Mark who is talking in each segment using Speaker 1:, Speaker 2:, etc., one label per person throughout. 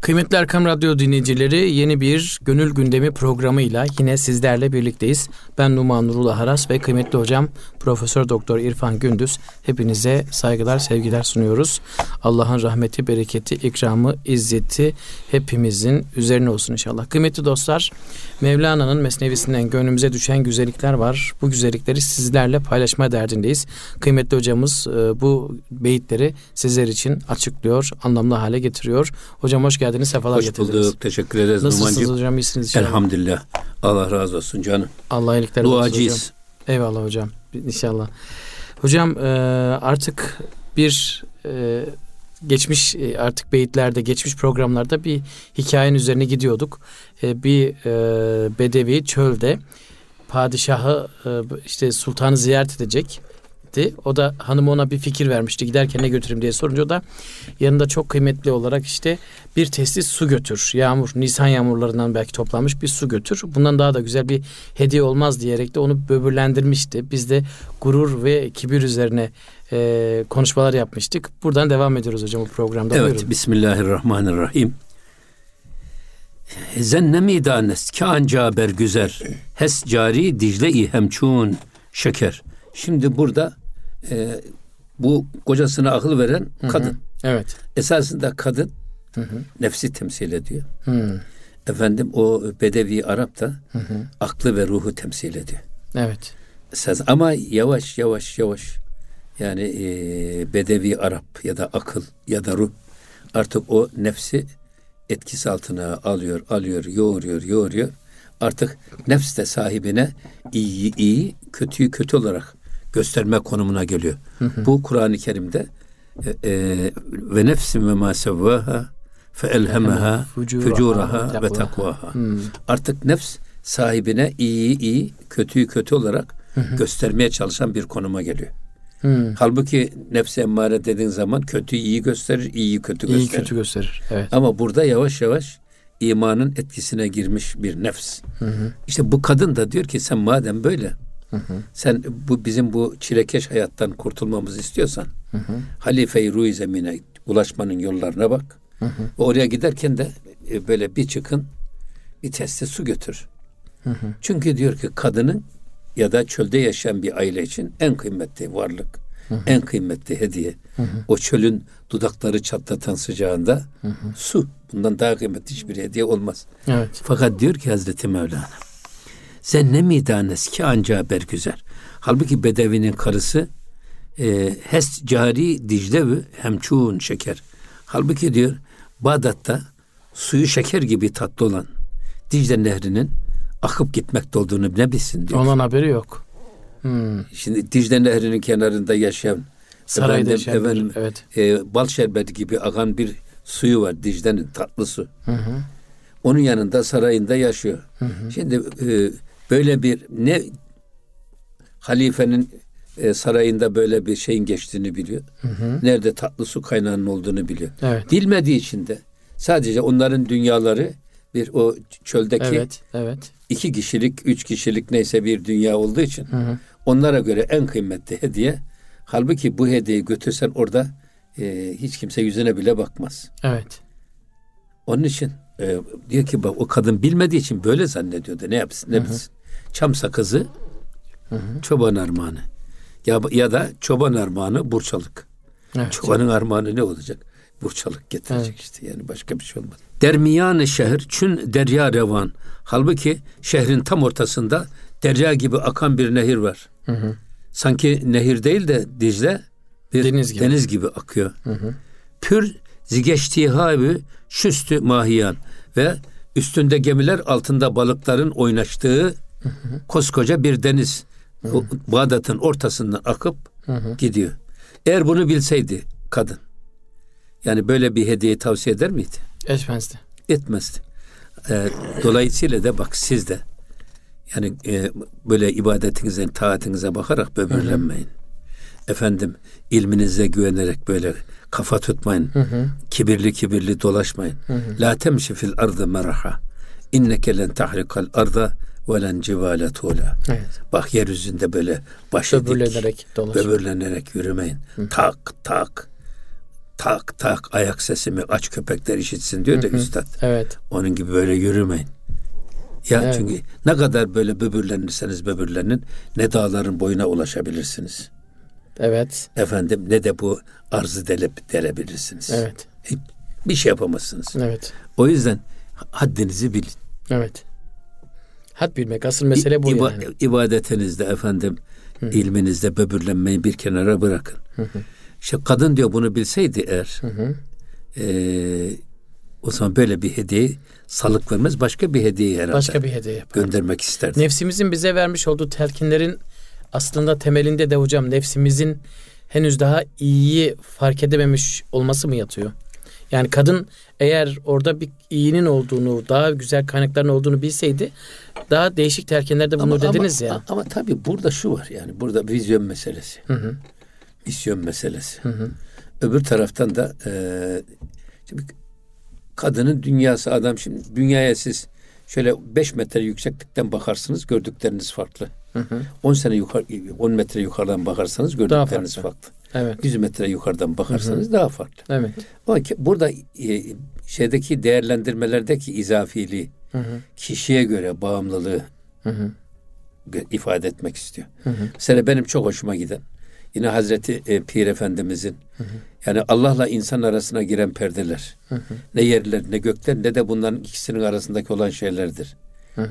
Speaker 1: Kıymetli Erkam Radyo dinleyicileri yeni bir Gönül Gündemi programıyla yine sizlerle birlikteyiz. Ben Numan Nurullah Haras ve kıymetli hocam Profesör Doktor İrfan Gündüz. Hepinize saygılar, sevgiler sunuyoruz. Allah'ın rahmeti, bereketi, ikramı, izzeti hepimizin üzerine olsun inşallah. Kıymetli dostlar, Mevlana'nın mesnevisinden gönlümüze düşen güzellikler var. Bu güzellikleri sizlerle paylaşma derdindeyiz. Kıymetli hocamız e, bu beyitleri sizler için açıklıyor, anlamlı hale getiriyor. Hocam hoş geldiniz, sefalar
Speaker 2: hoş
Speaker 1: getirdiniz.
Speaker 2: Hoş bulduk, teşekkür ederiz
Speaker 1: Nasılsınız
Speaker 2: Numancığım?
Speaker 1: hocam, iyisiniz inşallah.
Speaker 2: Elhamdülillah. Allah razı olsun canım.
Speaker 1: Allah iyilikler
Speaker 2: Duacıyız.
Speaker 1: hocam. Eyvallah hocam, inşallah. Hocam e, artık bir e, geçmiş e, artık beyitlerde, geçmiş programlarda bir hikayenin üzerine gidiyorduk. Bir bedevi çölde padişahı işte sultanı ziyaret edecekti. O da hanım ona bir fikir vermişti. Giderken ne götüreyim diye sorunca o da yanında çok kıymetli olarak işte bir testis su götür. Yağmur, Nisan yağmurlarından belki toplanmış bir su götür. Bundan daha da güzel bir hediye olmaz diyerek de onu böbürlendirmişti. Biz de gurur ve kibir üzerine e, konuşmalar yapmıştık. Buradan devam ediyoruz hocam bu programda.
Speaker 2: Evet,
Speaker 1: Buyurun.
Speaker 2: Bismillahirrahmanirrahim. Zennemi danes ki anca bergüzer hes cari dicle-i hemçun şeker. Şimdi burada e, bu kocasına akıl veren kadın.
Speaker 1: Evet.
Speaker 2: Esasında kadın
Speaker 1: Hı hı.
Speaker 2: nefsi temsil ediyor.
Speaker 1: Hı.
Speaker 2: Efendim o Bedevi Arap da aklı ve ruhu temsil ediyor.
Speaker 1: Evet.
Speaker 2: Esas, ama yavaş yavaş yavaş yani e, Bedevi Arap ya da akıl ya da ruh artık o nefsi etkisi altına alıyor, alıyor, yoğuruyor, yoğuruyor. Artık nefs de sahibine iyi iyi, kötüyü kötü olarak gösterme konumuna geliyor. Bu Kur'an-ı Kerim'de e, e, ve nefsin ve ma sevvaha fe elhemeha
Speaker 1: Fucuraha ve
Speaker 2: takvaha. Artık nefs sahibine iyi iyi, kötüyü kötü olarak göstermeye çalışan bir konuma geliyor.
Speaker 1: Hı.
Speaker 2: Halbuki nefsi emmare dediğin zaman kötüyü iyi gösterir, iyiyi kötü
Speaker 1: İyi
Speaker 2: gösterir.
Speaker 1: kötü gösterir. Evet.
Speaker 2: Ama burada yavaş yavaş imanın etkisine girmiş bir nefs. İşte bu kadın da diyor ki sen madem böyle sen bu bizim bu çilekeş hayattan kurtulmamızı istiyorsan halife-i ruh zemine ulaşmanın yollarına bak. Ve oraya giderken de e, böyle bir çıkın bir testi su götür. Çünkü diyor ki kadının ya da çölde yaşayan bir aile için en kıymetli varlık, en kıymetli hediye. O çölün dudakları çatlatan sıcağında su. Bundan daha kıymetli hiçbir hediye olmaz.
Speaker 1: Evet.
Speaker 2: Fakat diyor ki Hazreti Mevlana sen ne midanes ki anca bergüzer. Halbuki Bedevi'nin karısı e, hes cari diclevi hemçun şeker. Halbuki diyor Bağdat'ta suyu şeker gibi tatlı olan Dicle Nehri'nin akıp gitmekte olduğunu ne bilsin diyor.
Speaker 1: Ondan haberi yok. Hı.
Speaker 2: Şimdi Dicle Nehri'nin kenarında yaşayan
Speaker 1: Sarayda
Speaker 2: efendim,
Speaker 1: bir-
Speaker 2: efendim,
Speaker 1: evet.
Speaker 2: e, bal şerbeti gibi akan bir suyu var Dicle'nin tatlı su. Onun yanında sarayında yaşıyor. Şimdi e, böyle bir ne halifenin e, sarayında böyle bir şeyin geçtiğini biliyor. Nerede tatlı su kaynağının olduğunu biliyor.
Speaker 1: Evet.
Speaker 2: Bilmediği için de sadece onların dünyaları bir o çöldeki
Speaker 1: Evet. Evet.
Speaker 2: iki kişilik, üç kişilik neyse bir dünya olduğu için onlara göre en kıymetli hediye. Halbuki bu hediyeyi götürsen orada e, hiç kimse yüzüne bile bakmaz.
Speaker 1: Evet.
Speaker 2: Onun için e, diyor ki bak o kadın bilmediği için böyle zannediyordu. Ne yapsın ne bilsin. Çam sakızı çoban armağanı. Ya, ya da çoban armağanı burçalık.
Speaker 1: Evet.
Speaker 2: Çobanın armağanı ne olacak? Burçalık getirecek işte yani başka bir şey olmaz. Dermiyan şehir çün derya revan. Halbuki şehrin tam ortasında derya gibi akan bir nehir var. Sanki nehir değil de Dicle bir
Speaker 1: Deniz
Speaker 2: deniz
Speaker 1: gibi.
Speaker 2: gibi, akıyor. Pür zigeçtihavi şüstü mahiyan ve üstünde gemiler altında balıkların oynaştığı koskoca bir deniz. O Bağdat'ın ortasından akıp gidiyor. Eğer bunu bilseydi kadın yani böyle bir hediye tavsiye eder miydi?
Speaker 1: Etmezdi.
Speaker 2: Etmezdi. Ee, dolayısıyla da bak siz de yani e, böyle ibadetinize, taatinize bakarak böbürlenmeyin. Efendim ilminize güvenerek böyle kafa tutmayın. Kibirli kibirli dolaşmayın. La temşi fil ardı meraha. İnneke len tahrikal arda ve len civale tuğla.
Speaker 1: Evet.
Speaker 2: Bak yeryüzünde böyle başı dik,
Speaker 1: Böbürlenerek dolaşmayın.
Speaker 2: böbürlenerek yürümeyin. Tak tak tak tak ayak sesimi aç köpekler işitsin diyor da üstad.
Speaker 1: Evet.
Speaker 2: Onun gibi böyle yürümeyin. Ya
Speaker 1: Evet.
Speaker 2: çünkü ne kadar böyle böbürlenirseniz böbürlenin ne dağların boyuna ulaşabilirsiniz.
Speaker 1: Evet.
Speaker 2: Efendim ne de bu arzı delip delebilirsiniz.
Speaker 1: Evet.
Speaker 2: Bir şey yapamazsınız.
Speaker 1: Evet.
Speaker 2: O yüzden haddinizi bilin.
Speaker 1: Evet. Had bilmek asıl mesele bu
Speaker 2: İba-
Speaker 1: yani.
Speaker 2: İbadetinizde efendim ilminizde böbürlenmeyi bir kenara bırakın. İşte kadın diyor bunu bilseydi eğer eee, o zaman böyle bir hediye salık vermez başka bir hediye herhalde
Speaker 1: Başka bir hediye yapar.
Speaker 2: göndermek isterdi.
Speaker 1: Nefsimizin bize vermiş olduğu telkinlerin aslında temelinde de hocam nefsimizin henüz daha iyiyi fark edememiş olması mı yatıyor? Yani kadın eğer orada bir iyinin olduğunu, daha güzel kaynakların olduğunu bilseydi daha değişik telkinlerde bulunur dediniz ya.
Speaker 2: Ama, ama tabii burada şu var yani burada vizyon meselesi. Misyon meselesi. Öbür taraftan da eee, şimdi kadının dünyası adam şimdi dünyaya siz şöyle 5 metre yükseklikten bakarsınız gördükleriniz farklı. 10 sene yukarı 10 metre yukarıdan bakarsanız gördükleriniz
Speaker 1: farklı.
Speaker 2: farklı.
Speaker 1: Evet.
Speaker 2: 100 metre yukarıdan bakarsanız daha farklı.
Speaker 1: Evet.
Speaker 2: Ama ki burada e, şeydeki değerlendirmelerdeki izafiliği kişiye göre bağımlılığı gö- ifade etmek istiyor. Mesela benim çok hoşuma giden yine Hazreti e, Pir Efendimizin yani Allah'la insan arasına giren perdeler ne yerler ne gökler ne de bunların ikisinin arasındaki olan şeylerdir.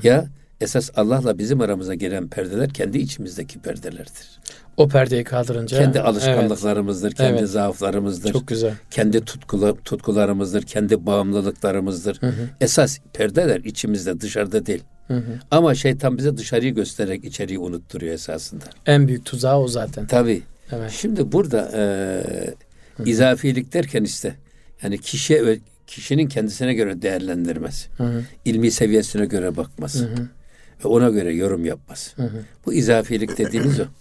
Speaker 2: Ya esas Allah'la bizim aramıza giren perdeler kendi içimizdeki perdelerdir.
Speaker 1: O perdeyi kaldırınca.
Speaker 2: Kendi alışkanlıklarımızdır, kendi
Speaker 1: Evet.
Speaker 2: zaaflarımızdır.
Speaker 1: Evet, çok güzel.
Speaker 2: kendi tutkula, tutkularımızdır, kendi bağımlılıklarımızdır. Esas perdeler içimizde, dışarıda değil. Ama şeytan bize dışarıyı göstererek içeriği unutturuyor esasında.
Speaker 1: En büyük tuzağı o zaten.
Speaker 2: Tabii.
Speaker 1: Evet.
Speaker 2: Şimdi burada e, izafilik derken işte yani kişiye kişinin kendisine göre değerlendirmesi, ilmi seviyesine göre bakması ve ona göre yorum yapması. Bu izafilik dediğimiz o.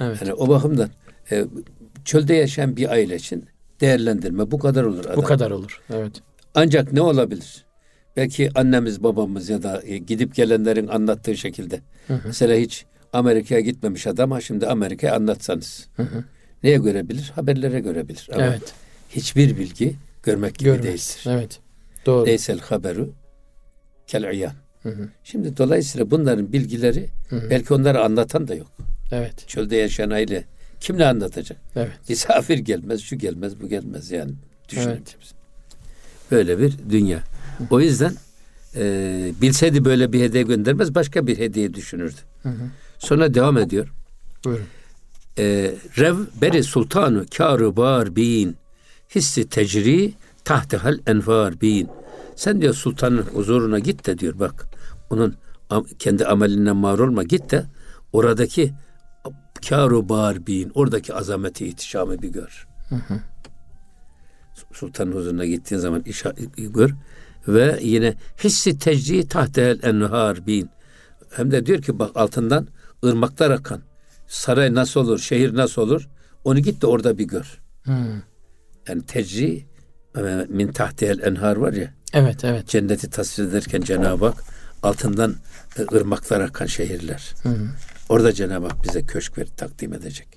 Speaker 1: Evet.
Speaker 2: Yani o bakımdan e, çölde yaşayan bir aile için değerlendirme bu kadar olur.
Speaker 1: Bu
Speaker 2: adam.
Speaker 1: kadar olur. Evet.
Speaker 2: Ancak ne olabilir? Belki annemiz babamız ya da e, gidip gelenlerin anlattığı şekilde. Mesela hiç Amerika'ya gitmemiş adam ha şimdi Amerika'ya anlatsanız. Neye görebilir? Haberlere görebilir. Ama
Speaker 1: Evet.
Speaker 2: hiçbir bilgi görmek gibi
Speaker 1: Görmez.
Speaker 2: değildir.
Speaker 1: Evet. Doğru.
Speaker 2: Leysel haberu kel iyan. Şimdi dolayısıyla bunların bilgileri belki onları anlatan da yok.
Speaker 1: Evet.
Speaker 2: Çölde yaşayan aile kimle anlatacak?
Speaker 1: Evet.
Speaker 2: Misafir gelmez, şu gelmez, bu gelmez yani. Düşünün
Speaker 1: Evet.
Speaker 2: Böyle bir dünya. O yüzden e, bilseydi böyle bir hediye göndermez, başka bir hediye düşünürdü. Sonra devam ediyor.
Speaker 1: Buyurun.
Speaker 2: E, Rev beri sultanu kâru bar bin hissi tecri tahtehal envar bin. Sen diyor sultanın huzuruna git de diyor bak. Onun kendi amelinden mağrur olma git de oradaki kâru bar bin oradaki azameti ihtişamı bir gör. Sultanın huzuruna gittiğin zaman işa, gör ve yine hissi tecri tahtel enhar bin. Hem de diyor ki bak altından ırmaklar akan. Saray nasıl olur, şehir nasıl olur? Onu git de orada bir gör.
Speaker 1: Hmm.
Speaker 2: Yani tecri e, min tahtel enhar var ya
Speaker 1: Evet, evet.
Speaker 2: cenneti tasvir ederken Cenab-ı Hak altından ırmaklar akan şehirler. Orada Cenab-ı Hak bize köşk ver, takdim edecek.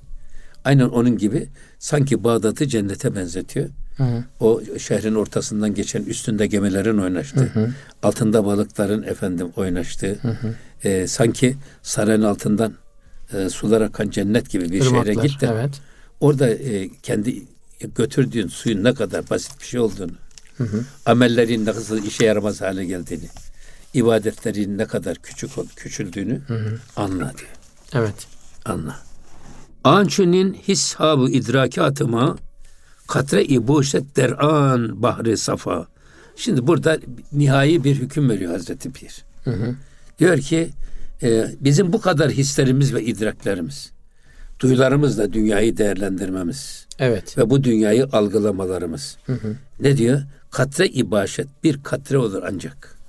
Speaker 2: Aynen onun gibi sanki Bağdat'ı cennete benzetiyor. O şehrin ortasından geçen üstünde gemilerin oynaştığı, altında balıkların efendim oynaştığı, e, sanki sarayın altından e, sular akan cennet gibi bir şehre
Speaker 1: Irmaklar,
Speaker 2: git de
Speaker 1: Evet.
Speaker 2: orada e, kendi götürdüğün suyun ne kadar basit bir şey olduğunu, amellerin ne kadar işe yaramaz hale geldiğini, ibadetlerin ne kadar küçük ol, küçüldüğünü anla diyor.
Speaker 1: Evet.
Speaker 2: Anla. Ançünin hishabu idrakatıma katre ibuşet der'an bahri safa. Şimdi burada nihai bir hüküm veriyor Hazreti Pir. Diyor ki e, bizim bu kadar hislerimiz ve idraklerimiz, duyularımızla dünyayı değerlendirmemiz
Speaker 1: Evet.
Speaker 2: ve bu dünyayı algılamalarımız. Ne diyor? Katre ibaşet bir katre olur ancak.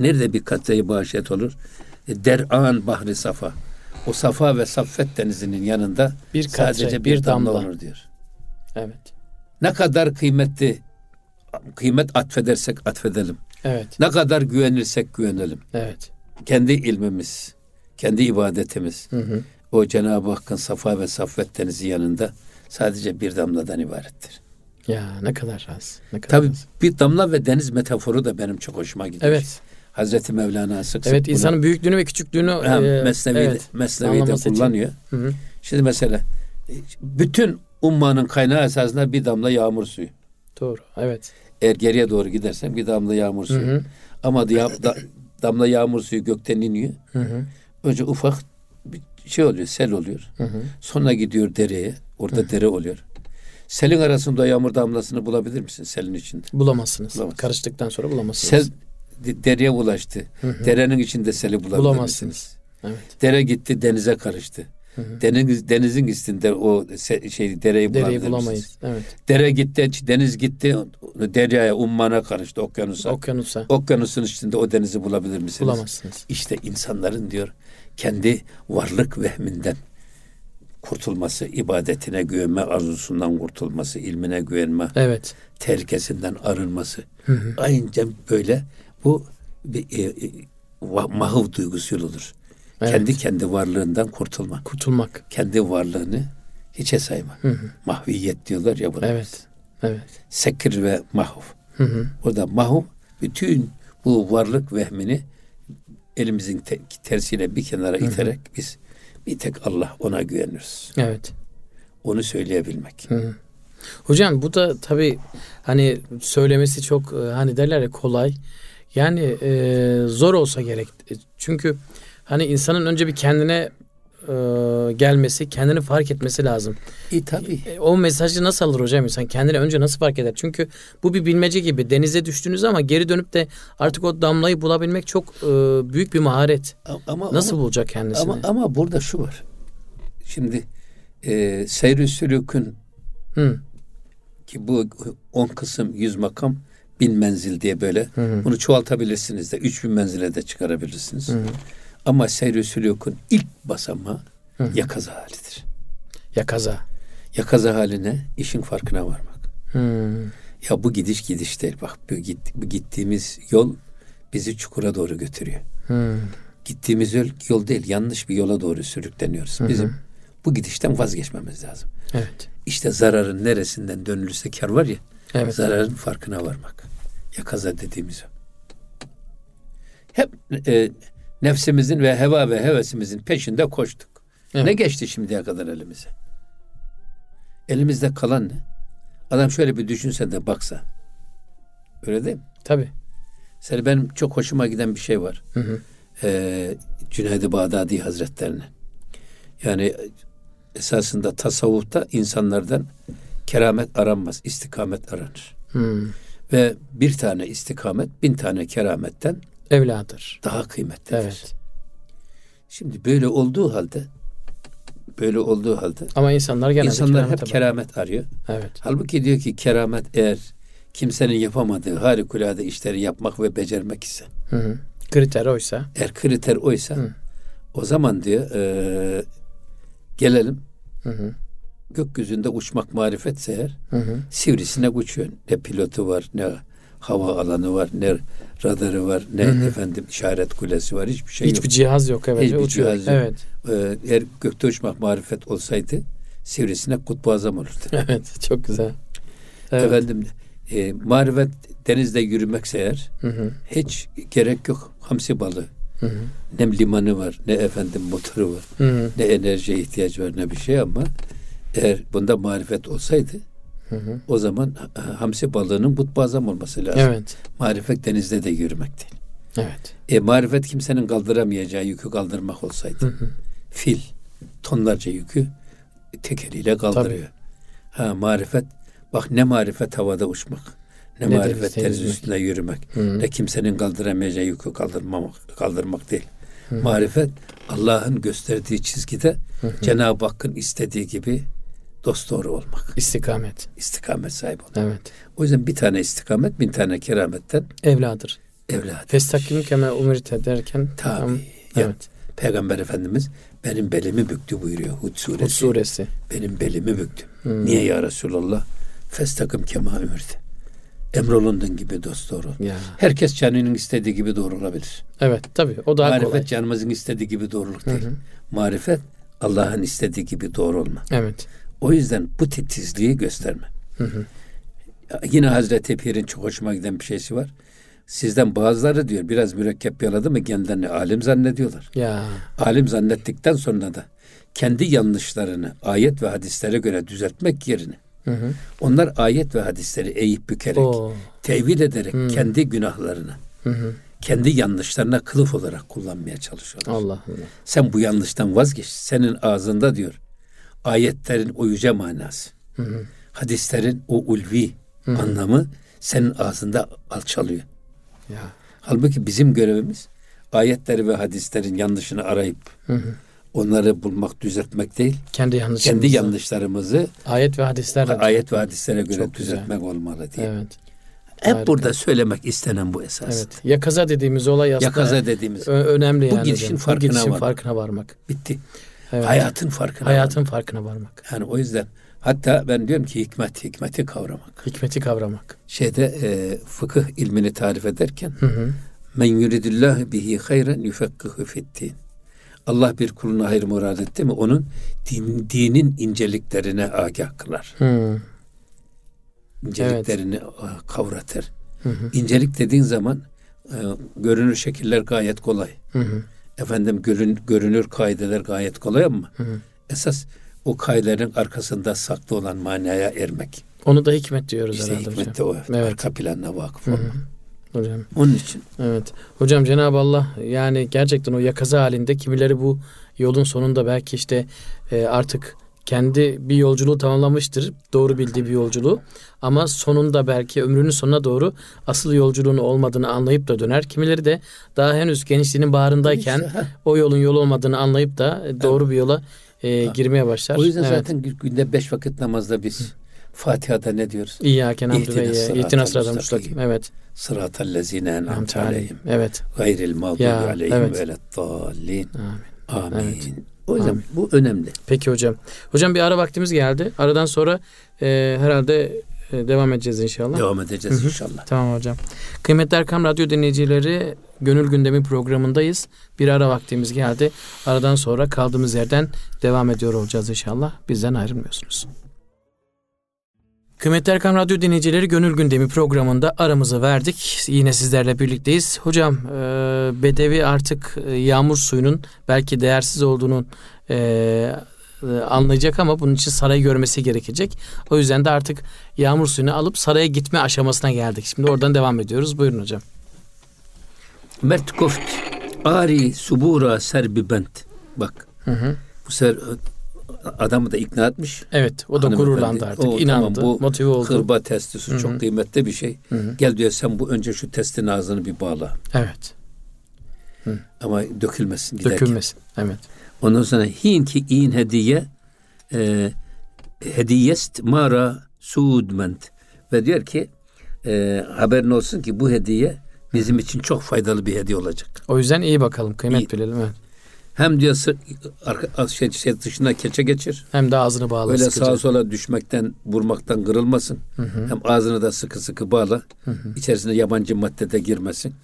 Speaker 2: Nerede bir katre ibaşet olur? E, Der'an bahri safa. O safa ve saffet denizinin yanında
Speaker 1: Bir katre,
Speaker 2: sadece
Speaker 1: bir
Speaker 2: bir damla,
Speaker 1: damla.
Speaker 2: olur diyor.
Speaker 1: Evet.
Speaker 2: Ne kadar kıymetli kıymet atfedersek atfedelim.
Speaker 1: Evet.
Speaker 2: Ne kadar güvenirsek güvenelim.
Speaker 1: Evet.
Speaker 2: Kendi ilmimiz, kendi ibadetimiz o Cenab-ı Hakk'ın safa ve saffet denizi yanında sadece bir damladan ibarettir.
Speaker 1: Ya ne kadar az. Ne kadar
Speaker 2: Tabii
Speaker 1: az.
Speaker 2: bir damla ve deniz metaforu da benim çok hoşuma gidiyor.
Speaker 1: Evet.
Speaker 2: Hazreti Mevlana sık sık
Speaker 1: Evet
Speaker 2: bunu-
Speaker 1: insanın büyüklüğünü ve küçüklüğünü
Speaker 2: Ha,
Speaker 1: e,
Speaker 2: Mesnevi'de,
Speaker 1: evet, anlaması için.
Speaker 2: kullanıyor.
Speaker 1: Hı hı.
Speaker 2: Şimdi mesela e, bütün ummanın kaynağı esasında bir damla yağmur suyu.
Speaker 1: Doğru. Evet.
Speaker 2: Eğer geriye doğru gidersen bir damla yağmur
Speaker 1: Hı
Speaker 2: suyu.
Speaker 1: hı.
Speaker 2: Ama ya- da- damla yağmur suyu gökten iniyor.
Speaker 1: Hı hı.
Speaker 2: Önce ufak bir şey oluyor, sel oluyor.
Speaker 1: Hı hı.
Speaker 2: Sonra gidiyor dereye. Orada dere oluyor. Selin arasında yağmur damlasını bulabilir misin selin içinde?
Speaker 1: Bulamazsınız.
Speaker 2: Bulamazsınız.
Speaker 1: Karıştıktan sonra bulamazsınız.
Speaker 2: Sel de- dereye ulaştı. Derenin içinde seli bulabilir
Speaker 1: Bulamazsınız. Evet.
Speaker 2: Dere gitti denize karıştı. Deniz, denizin üstünde o se- şey dereyi
Speaker 1: Dereyi bulamayız. Evet.
Speaker 2: Dere gitti, deniz gitti, deryaya, ummana karıştı, okyanusa.
Speaker 1: Okyanusa
Speaker 2: Okyanusun içinde o denizi bulabilir misiniz?
Speaker 1: bulamazsınız.
Speaker 2: İşte insanların diyor kendi varlık vehminden kurtulması, ibadetine güvenme arzusundan kurtulması, ilmine güvenme,
Speaker 1: Evet.
Speaker 2: tehlikesinden arınması. Aynı böyle bu bir, e, e, mahuv duygusuyla olur.
Speaker 1: Evet.
Speaker 2: Kendi kendi varlığından kurtulma.
Speaker 1: Kurtulmak.
Speaker 2: Kendi varlığını hiçe sayma. Mahviyet diyorlar ya buna.
Speaker 1: Evet. Evet.
Speaker 2: Sekir ve mahuv.
Speaker 1: Hı hı.
Speaker 2: Orada mahuv bütün bu varlık vehmini elimizin te- tersiyle bir kenara iterek biz bir tek Allah ona güveniyoruz.
Speaker 1: Evet.
Speaker 2: Onu söyleyebilmek.
Speaker 1: Hocam bu da tabii hani söylemesi çok e, hani derler ya kolay. Yani e, zor olsa gerek. E, Çünkü hani insanın önce bir kendine e, gelmesi, kendini fark etmesi lazım.
Speaker 2: İyi tabii.
Speaker 1: E, o mesajı nasıl alır hocam insan? Kendini önce nasıl fark eder? Çünkü bu bir bilmece gibi. Denize düştünüz ama geri dönüp de artık o damlayı bulabilmek çok e, büyük bir maharet.
Speaker 2: Ama
Speaker 1: Nasıl
Speaker 2: ama,
Speaker 1: bulacak kendisini?
Speaker 2: ama, ama burada şu var. Şimdi e, seyr-i sülükün
Speaker 1: Hı.
Speaker 2: ki bu 10 kısım 100 makam bin menzil diye böyle bunu çoğaltabilirsiniz de 3000 menzile de çıkarabilirsiniz. Ama seyr-i sülükün ilk basamağı yakaza halidir.
Speaker 1: Ya kaza.
Speaker 2: Yakaza haline işin farkına varmak.
Speaker 1: Hı.
Speaker 2: Ya bu gidiş gidiş değil bak bu, git, bu gittiğimiz yol bizi çukura doğru götürüyor.
Speaker 1: Hı.
Speaker 2: Gittiğimiz yol, yol değil yanlış bir yola doğru sürükleniyoruz. Bizim bu gidişten vazgeçmemiz lazım.
Speaker 1: Evet.
Speaker 2: İşte zararın neresinden dönülürse kar var ya
Speaker 1: Evet.
Speaker 2: zararın farkına varmak. Yakaza dediğimiz. Hep e, nefsimizin ve heva ve hevesimizin peşinde koştuk.
Speaker 1: Evet.
Speaker 2: Ne geçti şimdiye kadar elimize? Elimizde kalan ne? Adam şöyle bir düşünse de baksa. Öyle değil mi?
Speaker 1: Tabii.
Speaker 2: Mesela benim çok hoşuma giden bir şey var.
Speaker 1: Hı hı.
Speaker 2: Ee, Cüneyd-i Bağdadi Hazretlerine. Yani esasında tasavvufta insanlardan keramet aranmaz, istikamet aranır.
Speaker 1: Hı.
Speaker 2: Ve bir tane istikamet bin tane kerametten
Speaker 1: Evladır.
Speaker 2: daha kıymetlidir.
Speaker 1: Evet.
Speaker 2: Şimdi böyle olduğu halde böyle olduğu halde
Speaker 1: Ama insanlar genelde
Speaker 2: insanlar hep
Speaker 1: keramete
Speaker 2: keramet arıyor.
Speaker 1: Evet.
Speaker 2: Halbuki diyor ki keramet eğer kimsenin yapamadığı harikulade işleri yapmak ve becermek ise
Speaker 1: Hı hı. Kriter oysa.
Speaker 2: eğer kriter oysa
Speaker 1: Hı.
Speaker 2: o zaman diyor eee, gelelim
Speaker 1: Hı hı.
Speaker 2: Gökyüzünde uçmak marifetse eğer
Speaker 1: Hı hı.
Speaker 2: sivrisine uçuyor. Ne pilotu var ne hava alanı var ne radarı var ne
Speaker 1: Hı hı.
Speaker 2: efendim işaret kulesi var hiçbir şey
Speaker 1: Hiçbir
Speaker 2: yok.
Speaker 1: cihaz yok evet.
Speaker 2: Hiçbir
Speaker 1: Uçuyor.
Speaker 2: cihaz yok.
Speaker 1: Evet.
Speaker 2: Eee, eğer gökte uçmak marifet olsaydı sivrisine kutbu azam olurdu.
Speaker 1: Evet. Çok güzel. Evet.
Speaker 2: Efendim e, marifet denizde yürümekse eğer
Speaker 1: Hı hı.
Speaker 2: hiç gerek yok. Hamsi balığı.
Speaker 1: Hı hı.
Speaker 2: Ne limanı var, ne efendim motoru var,
Speaker 1: Hı hı.
Speaker 2: ne enerjiye ihtiyaç var, ne bir şey ama eğer bunda marifet olsaydı
Speaker 1: Hı hı.
Speaker 2: o zaman ha- hamsi balığının butbazam olması lazım.
Speaker 1: Evet.
Speaker 2: Marifet denizde de yürümek değil.
Speaker 1: Evet.
Speaker 2: E, marifet kimsenin kaldıramayacağı yükü kaldırmak olsaydı.
Speaker 1: Hı hı.
Speaker 2: Fil tonlarca yükü tek eliyle kaldırıyor. Ha marifet bak ne marifet havada uçmak. Ne,
Speaker 1: Ne
Speaker 2: marifet deniz üstünde yürümek.
Speaker 1: Hı.
Speaker 2: Ne kimsenin kaldıramayacağı yükü kaldırmamak, kaldırmak değil. Marifet Allah'ın gösterdiği çizgide Cenab-ı Hakk'ın istediği gibi dosdoğru olmak.
Speaker 1: İstikamet.
Speaker 2: istikamet sahibi olmak.
Speaker 1: Evet.
Speaker 2: O yüzden bir tane istikamet, bin tane kerametten
Speaker 1: Evladır.
Speaker 2: evlat.
Speaker 1: Festakim keme umirte derken.
Speaker 2: Tabii.
Speaker 1: Tamam.
Speaker 2: Ya,
Speaker 1: Evet.
Speaker 2: Peygamber Efendimiz benim belimi büktü buyuruyor Hud suresi.
Speaker 1: Hud suresi.
Speaker 2: Benim belimi büktü.
Speaker 1: Hmm.
Speaker 2: Niye ya Resulallah? Festakım kema ümirdi. Emrolundun gibi dost doğru.
Speaker 1: Ya.
Speaker 2: Herkes canının istediği gibi doğru olabilir.
Speaker 1: Evet tabii. O daha
Speaker 2: Marifet
Speaker 1: kolay.
Speaker 2: canımızın istediği gibi doğruluk
Speaker 1: Hı
Speaker 2: değil.
Speaker 1: hı.
Speaker 2: Marifet Allah'ın istediği gibi doğru olma.
Speaker 1: Evet.
Speaker 2: O yüzden bu titizliği gösterme.
Speaker 1: Hı hı.
Speaker 2: Yine Hazreti Pir'in çok hoşuma giden bir şeysi var. Sizden bazıları diyor biraz mürekkep yaladı mı kendilerini alim zannediyorlar.
Speaker 1: Ya.
Speaker 2: Alim zannettikten sonra da kendi yanlışlarını ayet ve hadislere göre düzeltmek yerine
Speaker 1: Hı hı.
Speaker 2: onlar ayet ve hadisleri eğip bükerek,
Speaker 1: Oo.
Speaker 2: tevil ederek kendi günahlarını,
Speaker 1: Hı hı.
Speaker 2: kendi yanlışlarına kılıf olarak kullanmaya çalışıyorlar.
Speaker 1: Allah Allah.
Speaker 2: Sen bu yanlıştan vazgeç. Senin ağzında diyor ayetlerin o yüce manası.
Speaker 1: Hı hı.
Speaker 2: Hadislerin o ulvi anlamı senin ağzında alçalıyor.
Speaker 1: Ya.
Speaker 2: Halbuki bizim görevimiz ayetleri ve hadislerin yanlışını arayıp
Speaker 1: Hı hı.
Speaker 2: onları bulmak, düzeltmek değil.
Speaker 1: Kendi yanlışımızı.
Speaker 2: Kendi yanlışlarımızı
Speaker 1: Ayet ve hadislerle.
Speaker 2: ayet ve hadislere göre
Speaker 1: Çok güzel.
Speaker 2: düzeltmek olmalı diye.
Speaker 1: Evet.
Speaker 2: Hep
Speaker 1: Harika.
Speaker 2: burada söylemek istenen bu esas.
Speaker 1: Evet. Yakaza dediğimiz olay aslında
Speaker 2: Yakaza dediğimiz
Speaker 1: önemli
Speaker 2: Bu
Speaker 1: yani.
Speaker 2: gidişin farkına
Speaker 1: bu gidişin
Speaker 2: varmak.
Speaker 1: farkına varmak.
Speaker 2: bitti.
Speaker 1: Evet.
Speaker 2: Hayatın farkına
Speaker 1: Hayatın farkına varmak.
Speaker 2: varmak. Yani o yüzden hatta ben diyorum ki hikmet, hikmeti kavramak.
Speaker 1: Hikmeti kavramak.
Speaker 2: Şeyde e, fıkıh ilmini tarif ederken
Speaker 1: Hı hı.
Speaker 2: men yuridillahu bihi hayren yufekkihu fiddin. Allah bir kuluna hayır murad etti mi onun din, dinin inceliklerine agah kılar.
Speaker 1: Hı.
Speaker 2: İnceliklerini e, kavratır.
Speaker 1: Hı hı.
Speaker 2: İncelik dediğin zaman e, görünür şekiller gayet kolay.
Speaker 1: Hı hı.
Speaker 2: Efendim görün, görünür kaideler gayet kolay ama
Speaker 1: Hı hı.
Speaker 2: esas o kaidelerin arkasında saklı olan manaya ermek.
Speaker 1: Onu da hikmet diyoruz
Speaker 2: İşte
Speaker 1: herhalde
Speaker 2: hikmet de
Speaker 1: hocam.
Speaker 2: o.
Speaker 1: Evet.
Speaker 2: Arka planına vakıf olmak.
Speaker 1: Hocam.
Speaker 2: Onun için
Speaker 1: Evet. Hocam Cenab-ı Allah yani gerçekten o yakaza halinde kimileri bu yolun sonunda belki işte e, artık kendi bir yolculuğu tamamlamıştır. Doğru bildiği bir yolculuğu. Ama sonunda belki ömrünün sonuna doğru asıl yolculuğun olmadığını anlayıp da döner. Kimileri de daha henüz gençliğinin
Speaker 2: İşte, ha.
Speaker 1: o yolun yol olmadığını anlayıp da doğru bir yola e, girmeye başlar.
Speaker 2: o yüzden
Speaker 1: Evet.
Speaker 2: zaten günde beş vakit namazda biz Fatiha'da ne diyoruz?
Speaker 1: İyyâke na'budu ve iyyâke-
Speaker 2: sıratal mustakim.
Speaker 1: Evet.
Speaker 2: Sıratal lezine en'amte aleyhim.
Speaker 1: Evet.
Speaker 2: Gayril mağdubi aleyhim ve leddallin.
Speaker 1: Amin.
Speaker 2: Amin.
Speaker 1: Evet.
Speaker 2: O yüzden
Speaker 1: Amin.
Speaker 2: bu önemli.
Speaker 1: Peki hocam. Hocam bir ara vaktimiz geldi. Aradan sonra e, herhalde e, devam edeceğiz inşallah.
Speaker 2: Devam edeceğiz inşallah.
Speaker 1: Tamam hocam. Kıymetli Erkam Radyo dinleyicileri Gönül Gündemi programındayız. Bir ara vaktimiz geldi. Aradan sonra kaldığımız yerden devam ediyor olacağız inşallah. Bizden ayrılmıyorsunuz. Kıymetli Erkam Radyo dinleyicileri Gönül Gündemi programında aramızı verdik. Yine sizlerle birlikteyiz. Hocam e, Bedevi artık e, yağmur suyunun belki değersiz olduğunu e, anlayacak ama bunun için sarayı görmesi gerekecek. O yüzden de artık yağmur suyunu alıp saraya gitme aşamasına geldik. Şimdi oradan devam ediyoruz. Buyurun hocam.
Speaker 2: Mert Koft Ari subura serbi bent. Bak
Speaker 1: Hı hı.
Speaker 2: bu sefer adamı da ikna etmiş.
Speaker 1: Evet o da
Speaker 2: Hanımefendi,
Speaker 1: gururlandı artık.
Speaker 2: o
Speaker 1: inandı.
Speaker 2: tamam, bu
Speaker 1: motive oldu.
Speaker 2: Kırba testi su
Speaker 1: Hı hı.
Speaker 2: çok kıymetli bir şey.
Speaker 1: Hı hı.
Speaker 2: Gel diyor sen bu önce şu testin ağzını bir bağla.
Speaker 1: Evet.
Speaker 2: Ama dökülmesin giderken.
Speaker 1: Dökülmesin. Evet.
Speaker 2: Ondan sonra hin ki in hediye e, hediyest mara suudment. Ve diyor ki e, haberin olsun ki bu hediye bizim için çok faydalı bir hediye olacak.
Speaker 1: O yüzden iyi bakalım. Kıymet
Speaker 2: İyi.
Speaker 1: bilelim. Evet.
Speaker 2: Hem diyor sı- arka, şey, şey dışına keçe geçir.
Speaker 1: Hem de ağzını bağla.
Speaker 2: Böyle
Speaker 1: sıkıca.
Speaker 2: sağa sola düşmekten, vurmaktan kırılmasın. Hem ağzını da sıkı sıkı bağla. İçerisine yabancı madde de girmesin.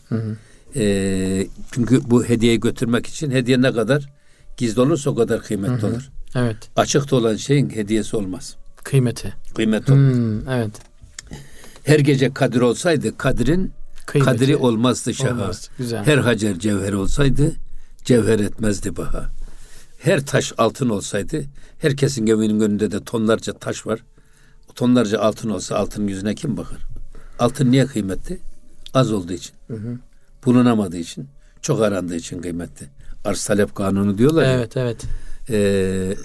Speaker 2: Ee, çünkü bu hediyeyi götürmek için hediye ne kadar gizli olursa o kadar kıymetli olur.
Speaker 1: Evet.
Speaker 2: Açıkta olan şeyin hediyesi olmaz.
Speaker 1: Kıymeti.
Speaker 2: Kıymetli olmaz.
Speaker 1: Hmm, evet.
Speaker 2: Her gece kadir olsaydı kadirin
Speaker 1: Kıymeti.
Speaker 2: kadri olmazdı şaha.
Speaker 1: Olmaz. Güzel.
Speaker 2: Her hacer cevher olsaydı cevher etmezdi baha. Her taş altın olsaydı herkesin evinin önünde de tonlarca taş var. O tonlarca altın olsa altının yüzüne kim bakar? Altın niye kıymetli? Az olduğu için. Bulunamadığı için. Çok arandığı için kıymetli. Arz talep kanunu diyorlar ya.
Speaker 1: Evet evet.
Speaker 2: Ee,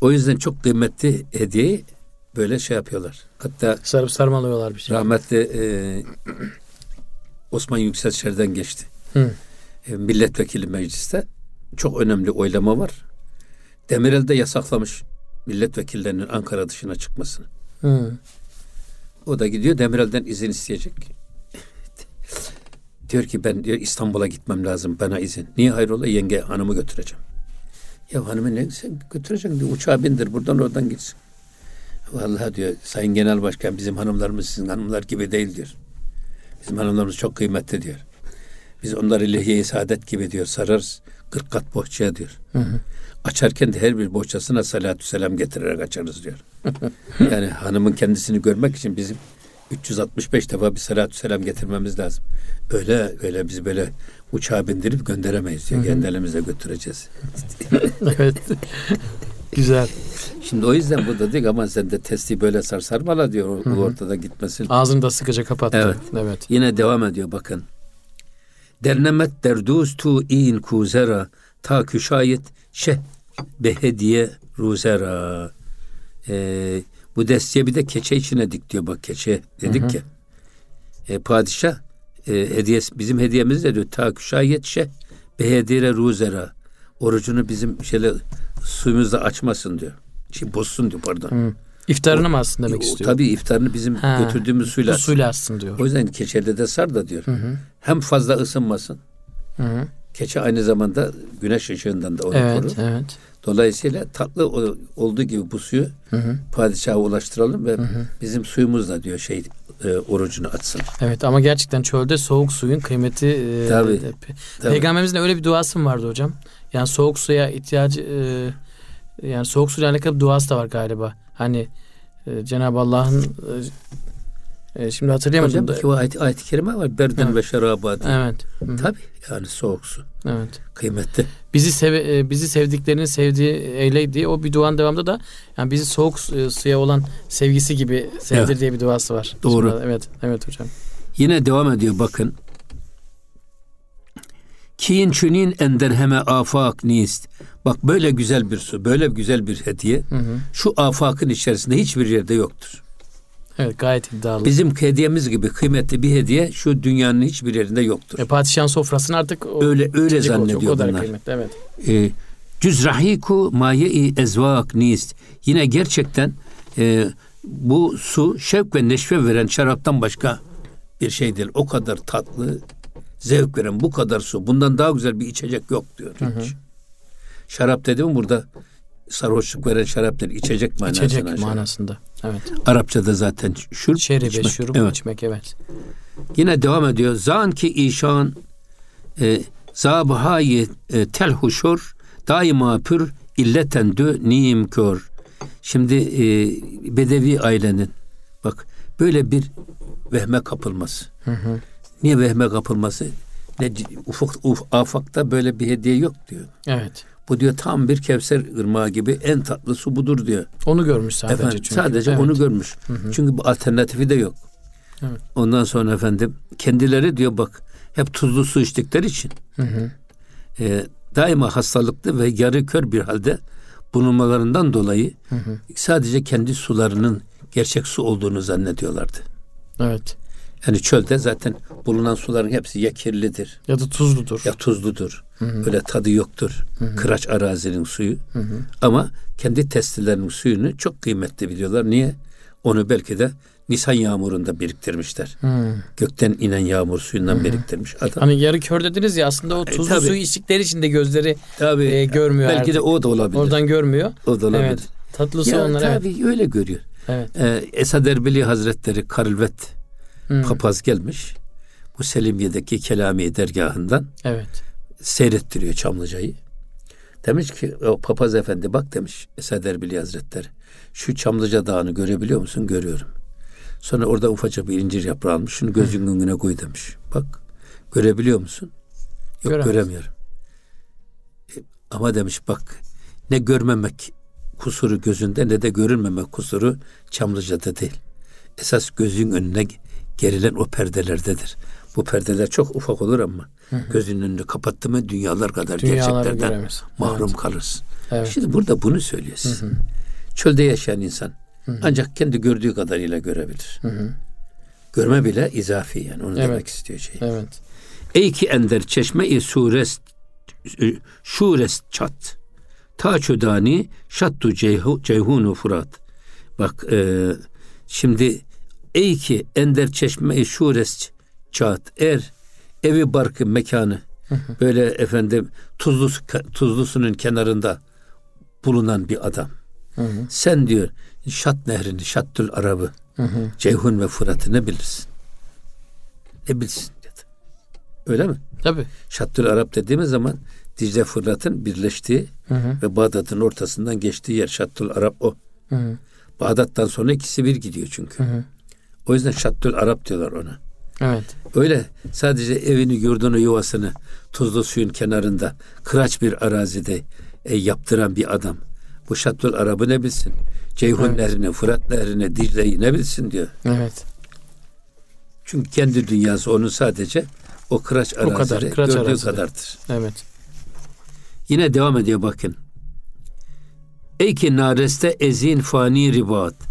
Speaker 2: o yüzden çok kıymetli hediyeyi böyle şey yapıyorlar. Hatta
Speaker 1: Sarıp sarmalıyorlar bir şey.
Speaker 2: rahmetli e, Osman Yüksel Şer'den geçti.
Speaker 1: Hı.
Speaker 2: E, milletvekili mecliste çok önemli oylama var. Demirel de yasaklamış milletvekillerinin Ankara dışına çıkmasını.
Speaker 1: Hı.
Speaker 2: O da gidiyor Demirel'den izin isteyecek. diyor ki ben diyor İstanbul'a gitmem lazım bana izin. Niye hayrola yenge hanımı götüreceğim. Ya hanımı ne sen götüreceksin diyor uçağa bindir buradan oradan gitsin. Vallahi diyor Sayın Genel Başkan bizim hanımlarımız sizin hanımlar gibi değil diyor. Bizim hanımlarımız çok kıymetli diyor. Biz onları lehye-i saadet gibi diyor sararız. Kırk kat bohçaya diyor. Açarken de her bir bohçasına salatü selam getirerek açarız diyor. yani hanımın kendisini görmek için bizim 365 defa bir salatü selam getirmemiz lazım. Öyle öyle biz böyle uçağa bindirip gönderemeyiz diyor. Kendi elimizle götüreceğiz.
Speaker 1: evet. Güzel.
Speaker 2: Şimdi o yüzden bu diyor ama sen de testi böyle sarsarmala diyor. O ortada gitmesin.
Speaker 1: Ağzını da sıkıca kapattı.
Speaker 2: Evet.
Speaker 1: evet.
Speaker 2: Yine devam ediyor bakın. Dernemet derduz tu in kuzera ta küşayet şeh behediye ruzera. Ee, bu destiye bir de keçe içine dik diyor bak keçe dedik ki. E, padişah e, hediyesi bizim hediyemiz de diyor ta küşayet şeh behediye ruzera. Orucunu bizim şöyle suyumuzla açmasın diyor. Şey bozsun diyor pardon.
Speaker 1: Hı. İftarını mı aslında demek
Speaker 2: O,
Speaker 1: istiyor?
Speaker 2: Tabii iftarını bizim
Speaker 1: Ha,
Speaker 2: götürdüğümüz suyla.
Speaker 1: Bu suyla açsın diyor.
Speaker 2: O yüzden keçede de sar da diyor. Hem fazla ısınmasın.
Speaker 1: Hı hı.
Speaker 2: Keçe aynı zamanda güneş ışığından da onu
Speaker 1: Evet,
Speaker 2: korur.
Speaker 1: evet.
Speaker 2: Dolayısıyla tatlı olduğu gibi bu suyu padişaha ulaştıralım ve bizim suyumuzla diyor şey e, orucunu açsın.
Speaker 1: Evet ama gerçekten çölde soğuk suyun kıymeti e,
Speaker 2: Tabii,
Speaker 1: e, pe-
Speaker 2: tabii.
Speaker 1: Peygamberimizin öyle bir duası mı vardı hocam? Yani soğuk suya ihtiyacı e, yani soğuk suyla alakalı bir duası da var galiba. Hani e, Cenab-ı Allah'ın e, e, şimdi hatırlayamadım
Speaker 2: Hocam
Speaker 1: da.
Speaker 2: o ayet, ayet-i kerime var. Berden
Speaker 1: Evet.
Speaker 2: ve şeraba diye.
Speaker 1: Evet. Hı hı.
Speaker 2: Tabii yani soğuk su.
Speaker 1: Evet.
Speaker 2: Kıymetli.
Speaker 1: Bizi sev e, bizi sevdiklerini sevdiği eyle diye o bir duanın devamında da yani bizi soğuk e, suya olan sevgisi gibi sevdir
Speaker 2: Evet.
Speaker 1: diye bir duası var.
Speaker 2: Doğru.
Speaker 1: Şimdi- evet. Evet hocam.
Speaker 2: Yine devam ediyor bakın. Kiin çünin enderheme afak nist. Bak böyle güzel bir su, böyle güzel bir hediye
Speaker 1: Hı hı.
Speaker 2: şu afakın içerisinde hiçbir yerde yoktur.
Speaker 1: Evet gayet iddialı.
Speaker 2: Bizim hediyemiz gibi kıymetli bir hediye şu dünyanın hiçbir yerinde yoktur.
Speaker 1: E, padişahın sofrasını artık o,
Speaker 2: Öyle öyle
Speaker 1: olacak.
Speaker 2: zannediyor
Speaker 1: O kadar
Speaker 2: bunlar.
Speaker 1: kıymetli evet.
Speaker 2: E, Cüzrahiku maye-i ezvak nist. Yine gerçekten e, bu su şevk ve neşve veren şaraptan başka bir şey değil. O kadar tatlı, zevk veren bu kadar su. Bundan daha güzel bir içecek yok diyor. hiç. Şarap dedim burada sarhoşluk veren şarap değil. içecek manasına.
Speaker 1: İçecek manasında. Evet.
Speaker 2: Arapçada zaten şurup
Speaker 1: Şeribe,
Speaker 2: içmek.
Speaker 1: şurup
Speaker 2: Evet.
Speaker 1: içmek evet.
Speaker 2: Yine devam ediyor. Zan ki işan e, zabahayı e, telhuşur daima pür illeten dü niyim kör. Şimdi e, Bedevi ailenin bak böyle bir vehme kapılması. Niye vehme kapılması? Ne, ufuk, uf, afakta böyle bir hediye yok diyor.
Speaker 1: Evet.
Speaker 2: Bu diyor tam bir Kevser ırmağı gibi en tatlı su budur diyor.
Speaker 1: Onu görmüş sadece
Speaker 2: Efendim,
Speaker 1: çünkü.
Speaker 2: sadece
Speaker 1: Evet.
Speaker 2: onu görmüş. Çünkü bu alternatifi de yok.
Speaker 1: Evet.
Speaker 2: Ondan sonra efendim kendileri diyor bak hep tuzlu su içtikleri için e, daima hastalıklı ve yarı kör bir halde bulunmalarından dolayı sadece kendi sularının gerçek su olduğunu zannediyorlardı.
Speaker 1: Evet.
Speaker 2: Yani çölde zaten bulunan suların hepsi ya kirlidir
Speaker 1: Ya da tuzludur.
Speaker 2: ya tuzludur. Öyle tadı yoktur. Kıraç arazinin suyu. Ama kendi testilerinin suyunu çok kıymetli biliyorlar. Niye? Onu belki de Nisan yağmurunda biriktirmişler.
Speaker 1: Hı.
Speaker 2: Gökten inen yağmur suyundan biriktirmiş adam.
Speaker 1: Hani yarı kör dediniz ya aslında o tuzlu
Speaker 2: tabii.
Speaker 1: suyu içtikleri için de gözleri
Speaker 2: Tabii.
Speaker 1: e, görmüyor
Speaker 2: Belki
Speaker 1: artık.
Speaker 2: de o da olabilir.
Speaker 1: oradan görmüyor.
Speaker 2: o da olabilir.
Speaker 1: Evet. Tatlı su
Speaker 2: Ya
Speaker 1: onlar evet.
Speaker 2: tabii öyle görüyor.
Speaker 1: Evet.
Speaker 2: Ee, Esad Erbili Hazretleri Karılvet
Speaker 1: Hı.
Speaker 2: papaz gelmiş. Bu Selimiye'deki Kelami dergahından
Speaker 1: Evet.
Speaker 2: seyrettiriyor Çamlıca'yı. Demiş ki o papaz efendi bak demiş Esad Erbili Hazretleri. Şu Çamlıca Dağı'nı görebiliyor musun? Görüyorum. Sonra orada ufacık bir incir yaprağı almış. Şunu gözünün önüne koy demiş. Bak görebiliyor musun? Yok
Speaker 1: Göremez.
Speaker 2: göremiyorum. E, ama demiş bak ne görmemek kusuru gözünde ne de görünmemek kusuru Çamlıca'da değil. Esas gözün önüne gerilen o perdelerdedir. Bu perdeler çok ufak olur ama gözünün önünü kapattı mı dünyalar kadar
Speaker 1: Dünyaları
Speaker 2: gerçeklerden
Speaker 1: göremez.
Speaker 2: mahrum
Speaker 1: Evet.
Speaker 2: kalırsın.
Speaker 1: Evet.
Speaker 2: Şimdi burada bunu söylüyor size. Çölde yaşayan insan ancak kendi gördüğü kadarıyla görebilir. Görme bile izafi yani onu
Speaker 1: Evet.
Speaker 2: demek istiyor şey.
Speaker 1: Evet.
Speaker 2: Ey ki ender çeşme-i surest şurest çat. Ta çödani şattu ceyhu, ceyhunu furat. Bak e, şimdi ey ki ender çeşme-i şurest çat. Er evi barkı mekanı böyle efendim tuzlu tuzlusunun kenarında bulunan bir adam. Sen diyor Şat nehrini, Şattül Arabı, Ceyhun ve Fırat'ı ne bilirsin? Ne bilirsin dedi. Öyle mi?
Speaker 1: Tabii.
Speaker 2: Şattül Arap dediğimiz zaman Dicle Fırat'ın birleştiği ve Bağdat'ın ortasından geçtiği yer Şattül Arap o.
Speaker 1: Hı hı.
Speaker 2: Bağdat'tan sonra ikisi bir gidiyor çünkü. O yüzden Şattül Arap diyorlar ona.
Speaker 1: Evet.
Speaker 2: Öyle sadece evini, yurdunu, yuvasını tuzlu suyun kenarında kıraç bir arazide e, yaptıran bir adam. Bu Şattül Arap'ı ne bilsin? Ceyhun Nehri'ni, Fırat Nehri'ni, Dicle'yi ne bilsin diyor.
Speaker 1: Evet.
Speaker 2: Çünkü kendi dünyası onun sadece o kıraç
Speaker 1: O kadar, kıraç
Speaker 2: gördüğü
Speaker 1: arazileri.
Speaker 2: kadardır.
Speaker 1: Evet.
Speaker 2: Yine devam ediyor bakın. Ey ki nareste ezin fani ribat.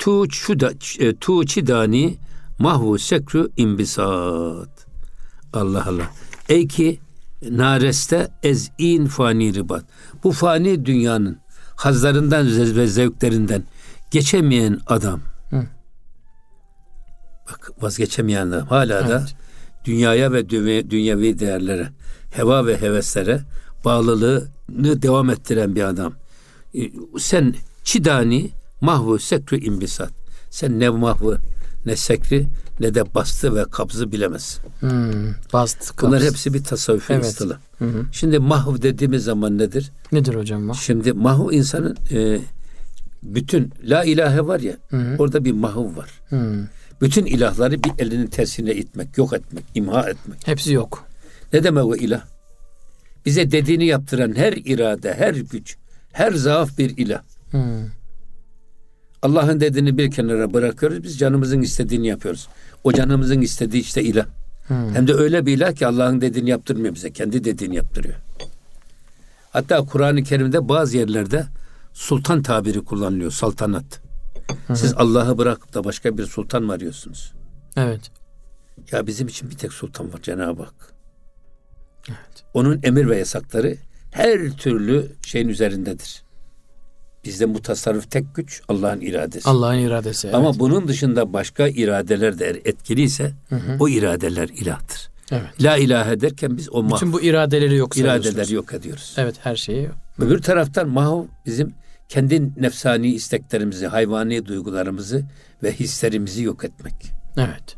Speaker 2: Tu çuda e, tu çidani mahvu sekru imbisat. Allah Allah. Ey ki nareste ezin fani ribat. Bu fani dünyanın hazlarından ve zevklerinden geçemeyen adam.
Speaker 1: Hı.
Speaker 2: Bak vazgeçemeyen adam. Hala da
Speaker 1: Evet.
Speaker 2: dünyaya ve dünyevi değerlere, heva ve heveslere bağlılığını devam ettiren bir adam. E, Sen çidani mahvu sekru imbisat. Sen ne mahvu ne sekri ne de bastı ve kabzı bilemezsin.
Speaker 1: Hmm. Bast.
Speaker 2: Bunlar
Speaker 1: kaps.
Speaker 2: hepsi bir tasavvufi
Speaker 1: Evet.
Speaker 2: istilah.
Speaker 1: Hı hı.
Speaker 2: Şimdi mahv dediğimiz zaman nedir?
Speaker 1: Nedir hocam bu?
Speaker 2: Şimdi mahv insanın e, bütün la ilahe var ya
Speaker 1: Hı hı.
Speaker 2: orada bir mahv var.
Speaker 1: Hmm.
Speaker 2: Bütün ilahları bir elinin tersine itmek, yok etmek, imha etmek.
Speaker 1: Hepsi yok.
Speaker 2: Ne demek o ilah? Bize dediğini yaptıran her irade, her güç, her zaaf bir ilah.
Speaker 1: Hmm.
Speaker 2: Allah'ın dediğini bir kenara bırakıyoruz. Biz canımızın istediğini yapıyoruz. O canımızın istediği işte ilah.
Speaker 1: Hmm.
Speaker 2: Hem de öyle bir ilah ki Allah'ın dediğini yaptırmıyor bize. Kendi dediğini yaptırıyor. Hatta Kur'an-ı Kerim'de bazı yerlerde sultan tabiri kullanılıyor. Saltanat. Siz Allah'ı bırakıp da başka bir sultan mı arıyorsunuz?
Speaker 1: Evet.
Speaker 2: Ya bizim için bir tek sultan var Cenab-ı Hak.
Speaker 1: Evet.
Speaker 2: Onun emir ve yasakları her türlü şeyin üzerindedir. Bizde bu tasarruf tek güç Allah'ın iradesi.
Speaker 1: Allah'ın iradesi. Evet.
Speaker 2: Ama bunun dışında başka iradeler de etkiliyse o iradeler ilahtır.
Speaker 1: evet.
Speaker 2: La ilahe derken biz o
Speaker 1: Bütün
Speaker 2: mahv
Speaker 1: bu iradeleri yok
Speaker 2: iradeleri yok ediyoruz.
Speaker 1: Evet her şeyi yok.
Speaker 2: Öbür taraftan mahv bizim kendi nefsani isteklerimizi, hayvani duygularımızı ve hislerimizi yok etmek.
Speaker 1: Evet.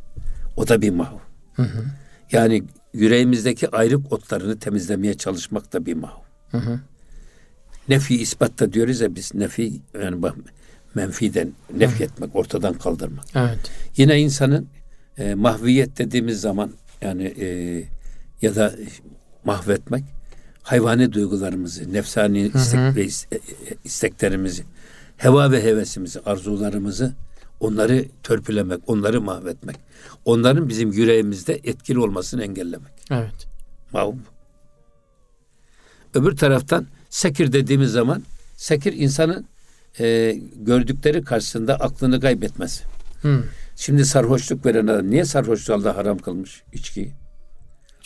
Speaker 2: O da bir mahv.
Speaker 1: Hı hı.
Speaker 2: Yani yüreğimizdeki ayrık otlarını temizlemeye çalışmak da bir mahv.
Speaker 1: Hı hı.
Speaker 2: Nefi ispatta diyoruz ya biz nefi yani bak menfiden nef etmek, ortadan kaldırmak.
Speaker 1: Evet.
Speaker 2: Yine insanın e, mahviyet dediğimiz zaman yani e, ya da mahvetmek hayvani duygularımızı, nefsani istek ve e, e, isteklerimizi, heva ve hevesimizi, arzularımızı onları törpülemek, onları mahvetmek. Onların bizim yüreğimizde etkili olmasını engellemek.
Speaker 1: Evet.
Speaker 2: Mahv. Öbür taraftan sekir dediğimiz zaman sekir insanın e, gördükleri karşısında aklını kaybetmesi.
Speaker 1: Hı.
Speaker 2: Şimdi sarhoşluk veren adam niye sarhoşluğu Allah haram kılmış içkiyi?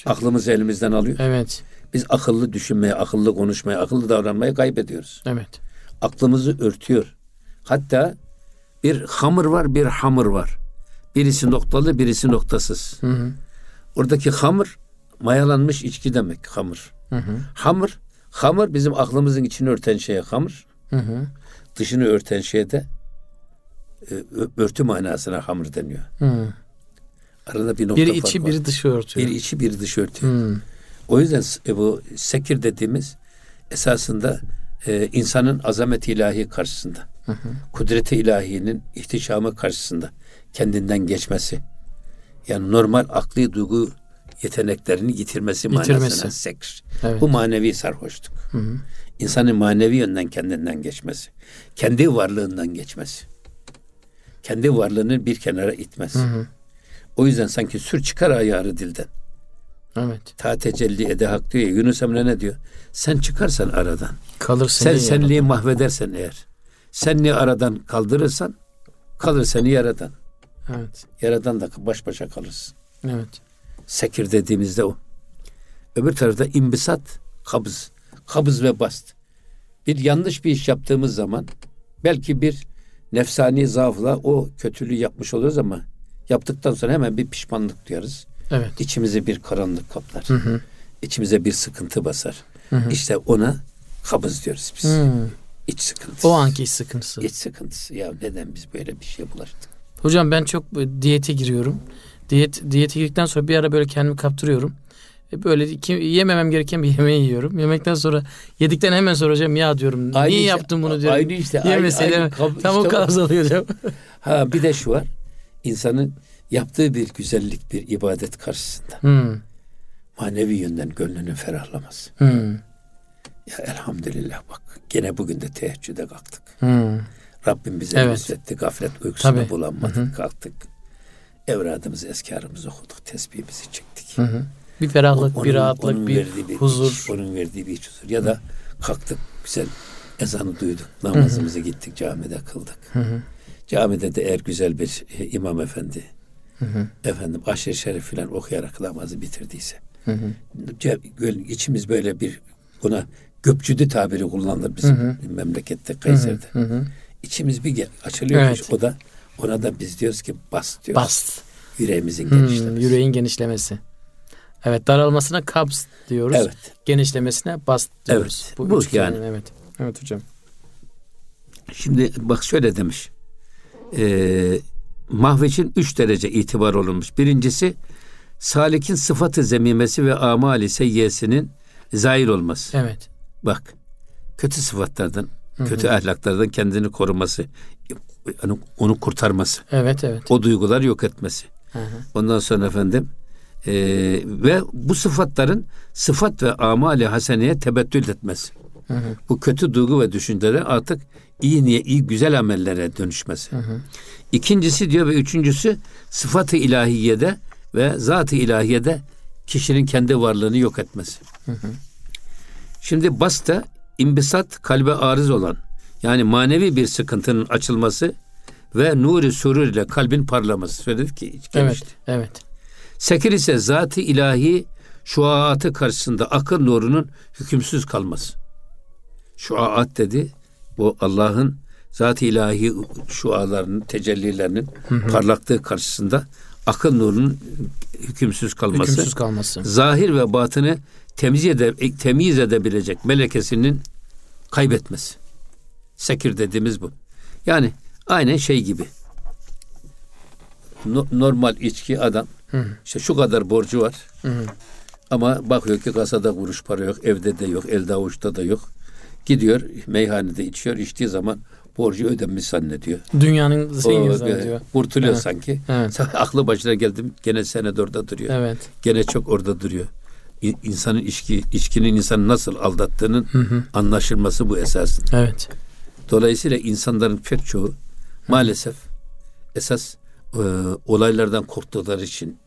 Speaker 2: Aklımızı elimizden alıyor.
Speaker 1: Evet.
Speaker 2: Biz akıllı düşünmeye, akıllı konuşmaya, akıllı davranmaya kaybediyoruz.
Speaker 1: Evet.
Speaker 2: Aklımızı örtüyor. Hatta bir hamur var, bir hamur var. Birisi noktalı, birisi noktasız.
Speaker 1: Hı hı.
Speaker 2: Oradaki hamur mayalanmış içki demek hamur.
Speaker 1: Hı hı.
Speaker 2: Hamur, hamur bizim aklımızın içini örten şeye hamur.
Speaker 1: Hı hı.
Speaker 2: Dışını örten şeye de e, örtü manasına hamur deniyor.
Speaker 1: Hı.
Speaker 2: Arada bir nokta
Speaker 1: Biri
Speaker 2: fark
Speaker 1: içi
Speaker 2: var.
Speaker 1: biri dışı örtüyor.
Speaker 2: Biri içi biri dışı örtüyor.
Speaker 1: Hı.
Speaker 2: O yüzden e, bu sekir dediğimiz esasında e, insanın azamet ilahi karşısında, kudreti ilahinin ihtişamı karşısında kendinden geçmesi. Yani normal akli duygu yeteneklerini yitirmesi,
Speaker 1: Yitirmesi.
Speaker 2: manasına sekir.
Speaker 1: Evet.
Speaker 2: Bu manevi sarhoşluk.
Speaker 1: Hı hı.
Speaker 2: İnsanın manevi yönden kendinden geçmesi. Kendi varlığından geçmesi. Kendi varlığını bir kenara itmesi.
Speaker 1: Hı hı.
Speaker 2: O yüzden sanki sür çıkar ayarı dilden.
Speaker 1: Evet.
Speaker 2: Ta tecelli ede hak diyor ya. Yunus Emre ne diyor? Sen çıkarsan aradan.
Speaker 1: Kalır
Speaker 2: Sen senliği mahvedersen eğer. Senliği aradan kaldırırsan kalır seni yaradan.
Speaker 1: Evet.
Speaker 2: Yaradan da baş başa kalırsın.
Speaker 1: Evet.
Speaker 2: Sekir dediğimizde o. Öbür tarafta imbisat, kabız. Kabız ve bast. Bir yanlış bir iş yaptığımız zaman belki bir nefsani zaafla o kötülüğü yapmış oluyoruz ama yaptıktan sonra hemen bir pişmanlık duyarız.
Speaker 1: Evet.
Speaker 2: İçimize bir karanlık kaplar.
Speaker 1: Hı hı.
Speaker 2: İçimize bir sıkıntı basar.
Speaker 1: Hı hı.
Speaker 2: İşte ona kabız diyoruz biz.
Speaker 1: Hı.
Speaker 2: İç sıkıntısı.
Speaker 1: O anki iş sıkıntısı.
Speaker 2: İç sıkıntısı. Ya neden biz böyle bir şeye bulaştık?
Speaker 1: Hocam ben çok diyete giriyorum. Diyet diyete girdikten sonra bir ara böyle kendimi kaptırıyorum. E, Böyle iki, yememem gereken bir yemeği yiyorum. Yemekten sonra yedikten hemen sonra hocam ya diyorum.
Speaker 2: Aynı
Speaker 1: niye
Speaker 2: işte,
Speaker 1: yaptım bunu diyorum.
Speaker 2: aynı işte,
Speaker 1: Yemeseydim
Speaker 2: aynı
Speaker 1: tam o
Speaker 2: işte o.
Speaker 1: kabz oluyor hocam.
Speaker 2: Ha bir de şu var. insanın yaptığı bir güzellik, bir ibadet karşısında
Speaker 1: Hmm.
Speaker 2: manevi yönden gönlünün ferahlaması.
Speaker 1: Hmm.
Speaker 2: Ya elhamdülillah bak gene bugün de teheccüde kalktık.
Speaker 1: Hmm.
Speaker 2: Rabbim bize
Speaker 1: Evet.
Speaker 2: lütfetti. Gaflet uykusuna
Speaker 1: Tabii.
Speaker 2: bulanmadık. Kalktık. Evradımızı, eskarımızı okuduk. Tesbihimizi çektik.
Speaker 1: Hı hı. Bir ferahlık,
Speaker 2: Onun-
Speaker 1: bir rahatlık,
Speaker 2: onun
Speaker 1: bir
Speaker 2: verdiği
Speaker 1: huzur.
Speaker 2: iç, onun verdiği bir iç huzur. Ya da kalktık güzel ezanı duyduk. Namazımızı gittik camide kıldık. Camide de eğer güzel bir e, imam efendi efendim aşırı şerif filan okuyarak namazı bitirdiyse ce- göl- içimiz böyle bir buna göpçüdü tabiri kullanılır bizim memlekette Kayseri'de. İçimiz bir açılıyor.
Speaker 1: Evet.
Speaker 2: O da ona da biz diyoruz ki bas diyoruz.
Speaker 1: Bast.
Speaker 2: Yüreğimizin
Speaker 1: Hmm,
Speaker 2: genişlemesi.
Speaker 1: yüreğin genişlemesi. Evet daralmasına kabz diyoruz.
Speaker 2: Evet.
Speaker 1: Genişlemesine bast diyoruz.
Speaker 2: Evet, bu
Speaker 1: üç kelime,
Speaker 2: yani.
Speaker 1: Evet. Evet hocam.
Speaker 2: Şimdi bak şöyle demiş. Ee, mahveçin üç derece itibar olunmuş. Birincisi salikin sıfatı zemimesi ve amali seyyesinin zahir olması.
Speaker 1: Evet.
Speaker 2: Bak kötü sıfatlardan, kötü ahlaklardan kendini koruması, yani onu kurtarması,
Speaker 1: Evet evet.
Speaker 2: o duygular yok etmesi.
Speaker 1: Hı hı.
Speaker 2: Ondan sonra efendim e, ve bu sıfatların sıfat ve amali haseneye tebettül etmesi. Bu kötü duygu ve düşünceler artık iyi niye iyi güzel amellere dönüşmesi. İkincisi diyor ve üçüncüsü sıfatı ilahiyede ve zat-ı ilahiyede kişinin kendi varlığını yok etmesi. Şimdi basta imbisat kalbe arız olan yani manevi bir sıkıntının açılması ve nuri surur ile kalbin parlaması. Söyledik ki hiç
Speaker 1: Evet.
Speaker 2: gelmişti.
Speaker 1: Evet.
Speaker 2: Sekir ise zat-ı ilahi şuaatı karşısında akıl nurunun hükümsüz kalması. Şuaat dedi bu Allah'ın zat-ı ilahi şualarının, tecellilerinin parlaklığı karşısında akıl nurunun hükümsüz kalması.
Speaker 1: Hükümsüz kalması.
Speaker 2: Zahir ve batını temiz, ede, temiz edebilecek melekesinin kaybetmesi. Sekir dediğimiz bu. Yani aynen şey gibi. No- normal içki adam işte şu kadar borcu var. Ama bakıyor ki kasada kuruş para yok, evde de yok, elde avuçta da yok. Gidiyor meyhanede içiyor, içtiği zaman borcu ödenmiş zannediyor.
Speaker 1: Dünyanın
Speaker 2: e,
Speaker 1: zannediyor.
Speaker 2: kurtuluyor
Speaker 1: Evet.
Speaker 2: sanki.
Speaker 1: Evet.
Speaker 2: Aklı başına geldim gene senede orada duruyor.
Speaker 1: Evet.
Speaker 2: Gene çok orada duruyor. İnsanın içki, içkinin insanı nasıl aldattığının anlaşılması bu esasında.
Speaker 1: Evet.
Speaker 2: Dolayısıyla insanların pek çoğu maalesef esas e, olaylardan korktukları için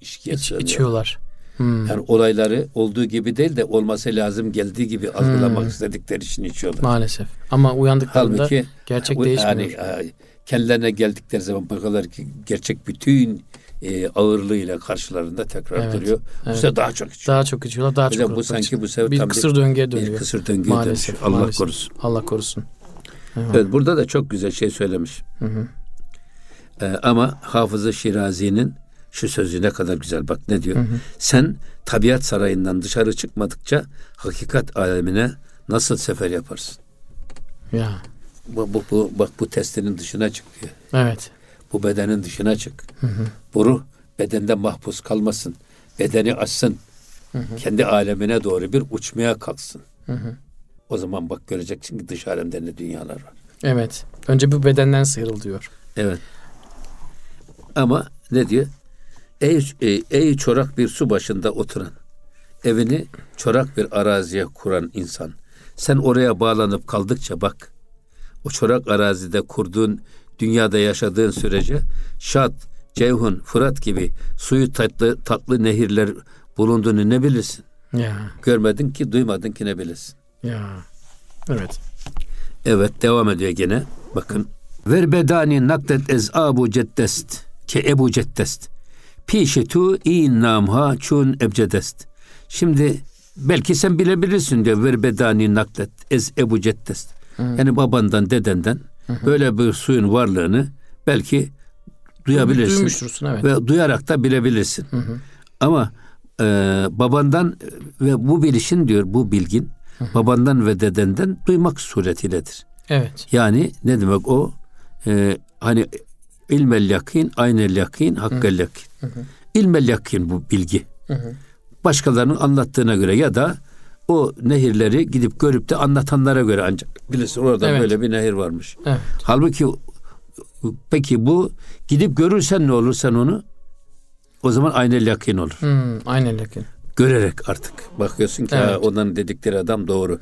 Speaker 2: içkiye
Speaker 1: İç, içiyorlar. Hmm.
Speaker 2: Yani olayları olduğu gibi değil de olması lazım geldiği gibi algılamak
Speaker 1: Hmm.
Speaker 2: istedikleri için içiyorlar.
Speaker 1: Maalesef. Ama uyandıklarında
Speaker 2: Halbuki
Speaker 1: gerçek değişmiyor.
Speaker 2: Yani e, kendilerine geldikleri zaman bakıyorlar ki gerçek bütün e, ağırlığıyla karşılarında tekrar
Speaker 1: Evet,
Speaker 2: duruyor. Bu
Speaker 1: evet.
Speaker 2: sefer daha çok içiyor.
Speaker 1: Daha çok içiyorlar, daha
Speaker 2: Hocam
Speaker 1: çok
Speaker 2: bu sanki bu sefer
Speaker 1: bir
Speaker 2: tam
Speaker 1: kısır döngüye dönüyor.
Speaker 2: bir kısır döngüye
Speaker 1: Maalesef,
Speaker 2: dönüyor. Allah
Speaker 1: maalesef.
Speaker 2: korusun.
Speaker 1: Allah korusun.
Speaker 2: Evet burada da çok güzel şey söylemiş. Ee, ama Hafızı Şirazi'nin şu sözü ne kadar güzel bak ne diyor. Sen tabiat sarayından dışarı çıkmadıkça hakikat alemine nasıl sefer yaparsın?
Speaker 1: Ya.
Speaker 2: Bu, bu, bu, bak bu testinin dışına çık diyor.
Speaker 1: Evet.
Speaker 2: Bu bedenin dışına çık. Bu ruh bedende mahpus kalmasın. Bedeni açsın. Kendi alemine doğru bir uçmaya kalksın. O zaman bak göreceksin ki dış alemde ne dünyalar var.
Speaker 1: Evet. Önce bu bedenden sıyrıl diyor.
Speaker 2: Evet. Ama ne diyor? Ey, ey, ey çorak bir su başında oturan, evini çorak bir araziye kuran insan. Sen oraya bağlanıp kaldıkça bak, o çorak arazide kurduğun, dünyada yaşadığın sürece Şat, Ceyhun, Fırat gibi suyu tatlı, tatlı nehirler bulunduğunu ne bilirsin?
Speaker 1: Ya.
Speaker 2: Görmedin ki, duymadın ki ne bilirsin?
Speaker 1: Ya. Evet.
Speaker 2: Evet devam ediyor gene. Bakın. Ver bedani nakdet ez abu ceddest ke ebu ceddest. Pişetu in namha çun ebcedest. Şimdi belki sen bilebilirsin diyor. Ver bedani nakdet ez ebu ceddest. Yani babandan dedenden böyle bir suyun varlığını belki duyabilirsin.
Speaker 1: Duymuştursun evet.
Speaker 2: Ve duyarak da bilebilirsin. Ama e, babandan ve bu bilişin diyor bu bilgin babandan ve dedenden duymak suretiyledir.
Speaker 1: Evet.
Speaker 2: Yani ne demek o? E, hani ilmel yakin, aynel yakin, hakkel yakin. İlmel yakin bu bilgi. Başkalarının anlattığına göre ya da o nehirleri gidip görüp de anlatanlara göre ancak bilirsin orada
Speaker 1: Evet.
Speaker 2: böyle bir nehir varmış.
Speaker 1: Evet.
Speaker 2: Halbuki Peki bu gidip görürsen ne olur sen onu? O zaman aynel yakin olur.
Speaker 1: Hmm, aynen lakin.
Speaker 2: Görerek artık bakıyorsun ki
Speaker 1: Evet.
Speaker 2: ha, onların dedikleri adam doğru.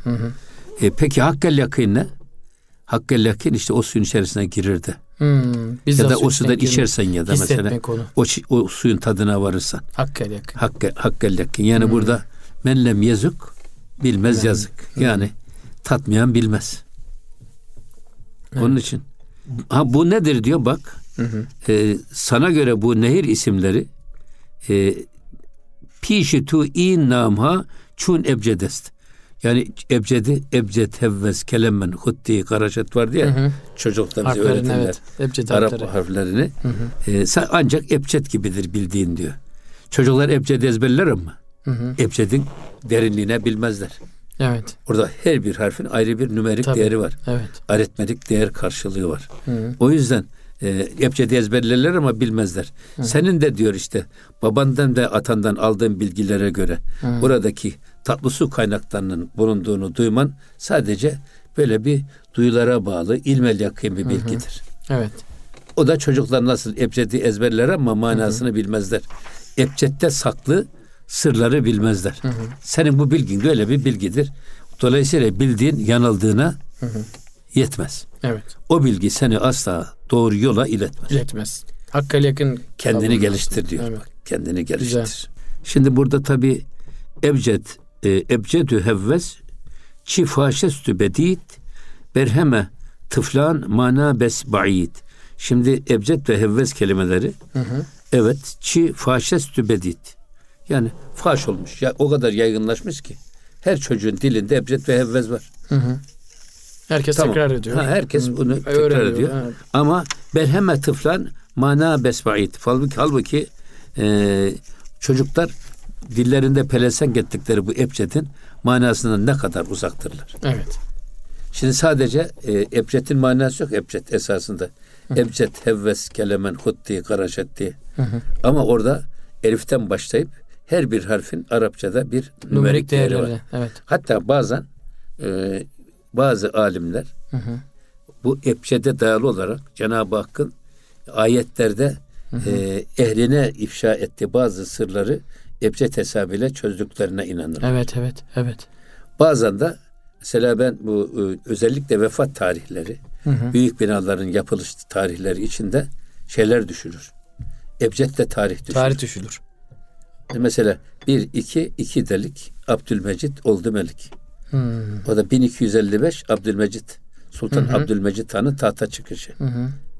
Speaker 2: E, peki hakkel yakin ne? Hakkel yakin işte o suyun içerisine girir de.
Speaker 1: Hmm,
Speaker 2: Ya da o sudan içersen ya da mesela
Speaker 1: onu.
Speaker 2: o, o suyun tadına varırsan.
Speaker 1: Hakkel yakın.
Speaker 2: Hakkel, hakkel yakin. Yani burada menlem yazık bilmez yazık. Yani tatmayan bilmez. Onun için. Ha bu nedir diyor bak. e, sana göre bu nehir isimleri e, pişi tu in namha çun ebcedest. Yani ebcedi, ebced, hevves, kelemmen, hutti, karaşet var diye çocukta bize öğretirler.
Speaker 1: evet. Ebced
Speaker 2: Arap
Speaker 1: harfleri.
Speaker 2: harflerini. E, sa- ancak ebced gibidir bildiğin diyor. Çocuklar ebced ezberler ama ebcedin derinliğine bilmezler.
Speaker 1: Evet.
Speaker 2: Orada her bir harfin ayrı bir nümerik
Speaker 1: Tabii.
Speaker 2: değeri var.
Speaker 1: Evet.
Speaker 2: Aritmetik değer karşılığı var. O yüzden e, ebcedi ezberlerler ama bilmezler. Senin de diyor işte babandan ve atandan aldığın bilgilere göre buradaki tatlı su kaynaklarının bulunduğunu duyman sadece böyle bir duyulara bağlı ilmel yakın bir bilgidir.
Speaker 1: Evet.
Speaker 2: O da çocuklar nasıl ebcedi ezberler ama manasını bilmezler. Ebcedde saklı sırları bilmezler. Senin bu bilgin de öyle bir bilgidir. Dolayısıyla bildiğin yanıldığına yetmez.
Speaker 1: Evet.
Speaker 2: O bilgi seni asla doğru yola iletmez.
Speaker 1: İletmez. Hakkel yakın.
Speaker 2: Kendini geliştir diyor.
Speaker 1: Evet.
Speaker 2: Bak, kendini geliştir. Şimdi burada tabi ebced, e, ebcedü hevves, çi faşestü bedit, berheme tıflan mana bes ba'id. Şimdi ebced ve hevves kelimeleri evet çi faşestü bedit. Yani faş olmuş. Ya o kadar yaygınlaşmış ki her çocuğun dilinde ebced ve hevves var.
Speaker 1: Herkes
Speaker 2: Tamam.
Speaker 1: tekrar ediyor.
Speaker 2: Ha, herkes
Speaker 1: Hı.
Speaker 2: bunu tekrar
Speaker 1: Öğreniyor,
Speaker 2: ediyor.
Speaker 1: evet.
Speaker 2: Ama berheme tıflan mana besbait. Halbuki, halbuki e, çocuklar dillerinde pelesenk ettikleri bu ebcedin manasından ne kadar uzaktırlar.
Speaker 1: Evet.
Speaker 2: Şimdi sadece e, ebcedin manası yok ebced esasında. Ebced, hevves, kelemen, hutti, karaşet diye. Ama orada eliften başlayıp her bir harfin Arapçada bir nümerik,
Speaker 1: Numerik
Speaker 2: değeri var.
Speaker 1: değerleri. Evet.
Speaker 2: Hatta bazen e, bazı alimler bu ebcede dayalı olarak Cenab-ı Hakk'ın ayetlerde e, ehline ifşa ettiği bazı sırları ebced hesabıyla çözdüklerine inanır.
Speaker 1: Evet, evet, evet.
Speaker 2: Bazen de mesela ben bu e, özellikle vefat tarihleri, büyük binaların yapılış tarihleri içinde şeyler düşürür. Ebced de tarih düşürür.
Speaker 1: Tarih düşülür.
Speaker 2: Mesela 1 2 2 delik Abdülmecit oldu melik.
Speaker 1: Hmm.
Speaker 2: O da 1255 Abdülmecit Sultan Abdülmecit Han'ın tahta çıkışı.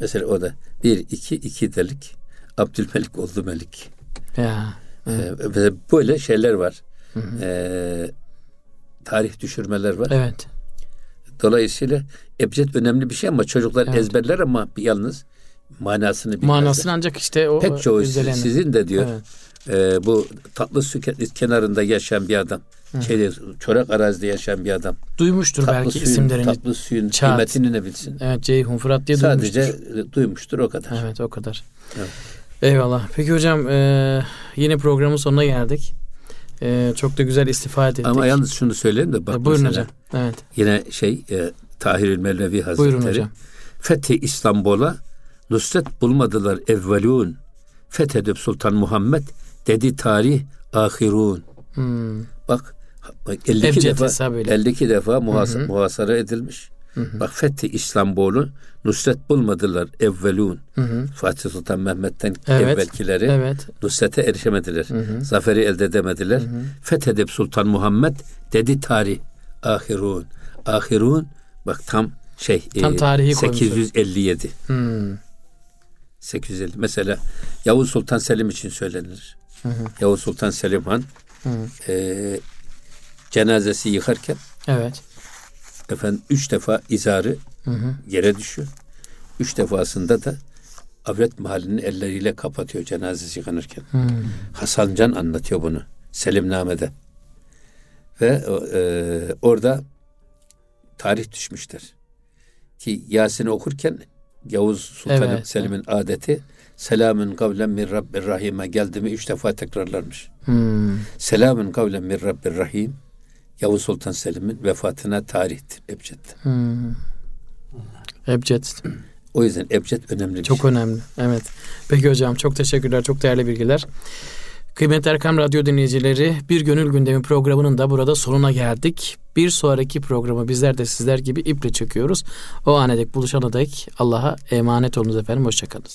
Speaker 2: Mesela o da 1 2 2 delik Abdülmelik oldu melik.
Speaker 1: Ya.
Speaker 2: Ee, ve böyle şeyler var. Ee, tarih düşürmeler var.
Speaker 1: Evet.
Speaker 2: Dolayısıyla ebced önemli bir şey ama çocuklar
Speaker 1: Evet.
Speaker 2: ezberler ama bir yalnız manasını bilmezler.
Speaker 1: Manasını ancak işte o
Speaker 2: Pek çoğu siz-
Speaker 1: irdelenir.
Speaker 2: sizin de diyor
Speaker 1: Evet.
Speaker 2: e, bu tatlı su ke- kenarında yaşayan bir adam. Şeyde, çorak arazide yaşayan bir adam.
Speaker 1: Duymuştur
Speaker 2: Tatlı
Speaker 1: belki
Speaker 2: suyun,
Speaker 1: isimlerini.
Speaker 2: tatlı suyun
Speaker 1: Çağat.
Speaker 2: kıymetini ne bilsin.
Speaker 1: Evet, Ceyhun Fırat diye
Speaker 2: Sadece
Speaker 1: duymuştur.
Speaker 2: e, duymuştur o kadar.
Speaker 1: Evet, o kadar.
Speaker 2: Evet.
Speaker 1: Eyvallah. Peki hocam, e, yine programın sonuna geldik. E, çok da güzel istifade ettik.
Speaker 2: Ama yalnız şunu söyleyeyim de bak
Speaker 1: E, buyurun
Speaker 2: mesela
Speaker 1: hocam. Evet.
Speaker 2: yine şey e, Tahirül Mevlevi Hazretleri
Speaker 1: Buyurun hocam.
Speaker 2: Fethi İstanbul'a nusret bulmadılar evvelun. Fethedip Sultan Muhammed dedi tarih ahirun.
Speaker 1: Hmm.
Speaker 2: Bak bak 52
Speaker 1: Ebced
Speaker 2: defa
Speaker 1: hesabıyla.
Speaker 2: 52 defa muhas- muhasara edilmiş. Bak Fethi İstanbul'u nusret bulmadılar evvelun. Fatih Sultan Mehmet'ten
Speaker 1: Evet.
Speaker 2: evvelkileri
Speaker 1: Evet.
Speaker 2: nusrete erişemediler. Zaferi elde edemediler. Fethedip Sultan Muhammed dedi tarih ahirun. Ahirun bak tam şey
Speaker 1: Tam tarihi koymuşlar.
Speaker 2: 857.
Speaker 1: Hmm.
Speaker 2: 850. Mesela Yavuz Sultan Selim için söylenir. Yavuz Sultan Selim Han e, cenazesi yıkarken
Speaker 1: Evet.
Speaker 2: efendim üç defa izarı yere düşüyor. Üç defasında da avret mahallini elleriyle kapatıyor cenazesi yıkanırken. Hasan Can anlatıyor bunu Selimname'de. Ve e, orada tarih düşmüşler. Ki Yasin'i okurken Yavuz Sultan
Speaker 1: Evet,
Speaker 2: Selim'in adeti selamün kavlen min Rabbir Rahim'e geldi mi üç defa tekrarlarmış.
Speaker 1: Hmm.
Speaker 2: Selamün kavlen min Rabbir Rahim Yavuz Sultan Selim'in vefatına tarihtir Ebced'de.
Speaker 1: Hmm. Ebced.
Speaker 2: O yüzden ebced önemli bir
Speaker 1: Çok
Speaker 2: şey.
Speaker 1: önemli. Evet. Peki hocam çok teşekkürler. Çok değerli bilgiler. Kıymetli Erkam Radyo dinleyicileri Bir Gönül Gündemi programının da burada sonuna geldik. Bir sonraki programı bizler de sizler gibi iple çekiyoruz. O ana dek buluşana dek Allah'a emanet olunuz efendim. Hoşçakalın.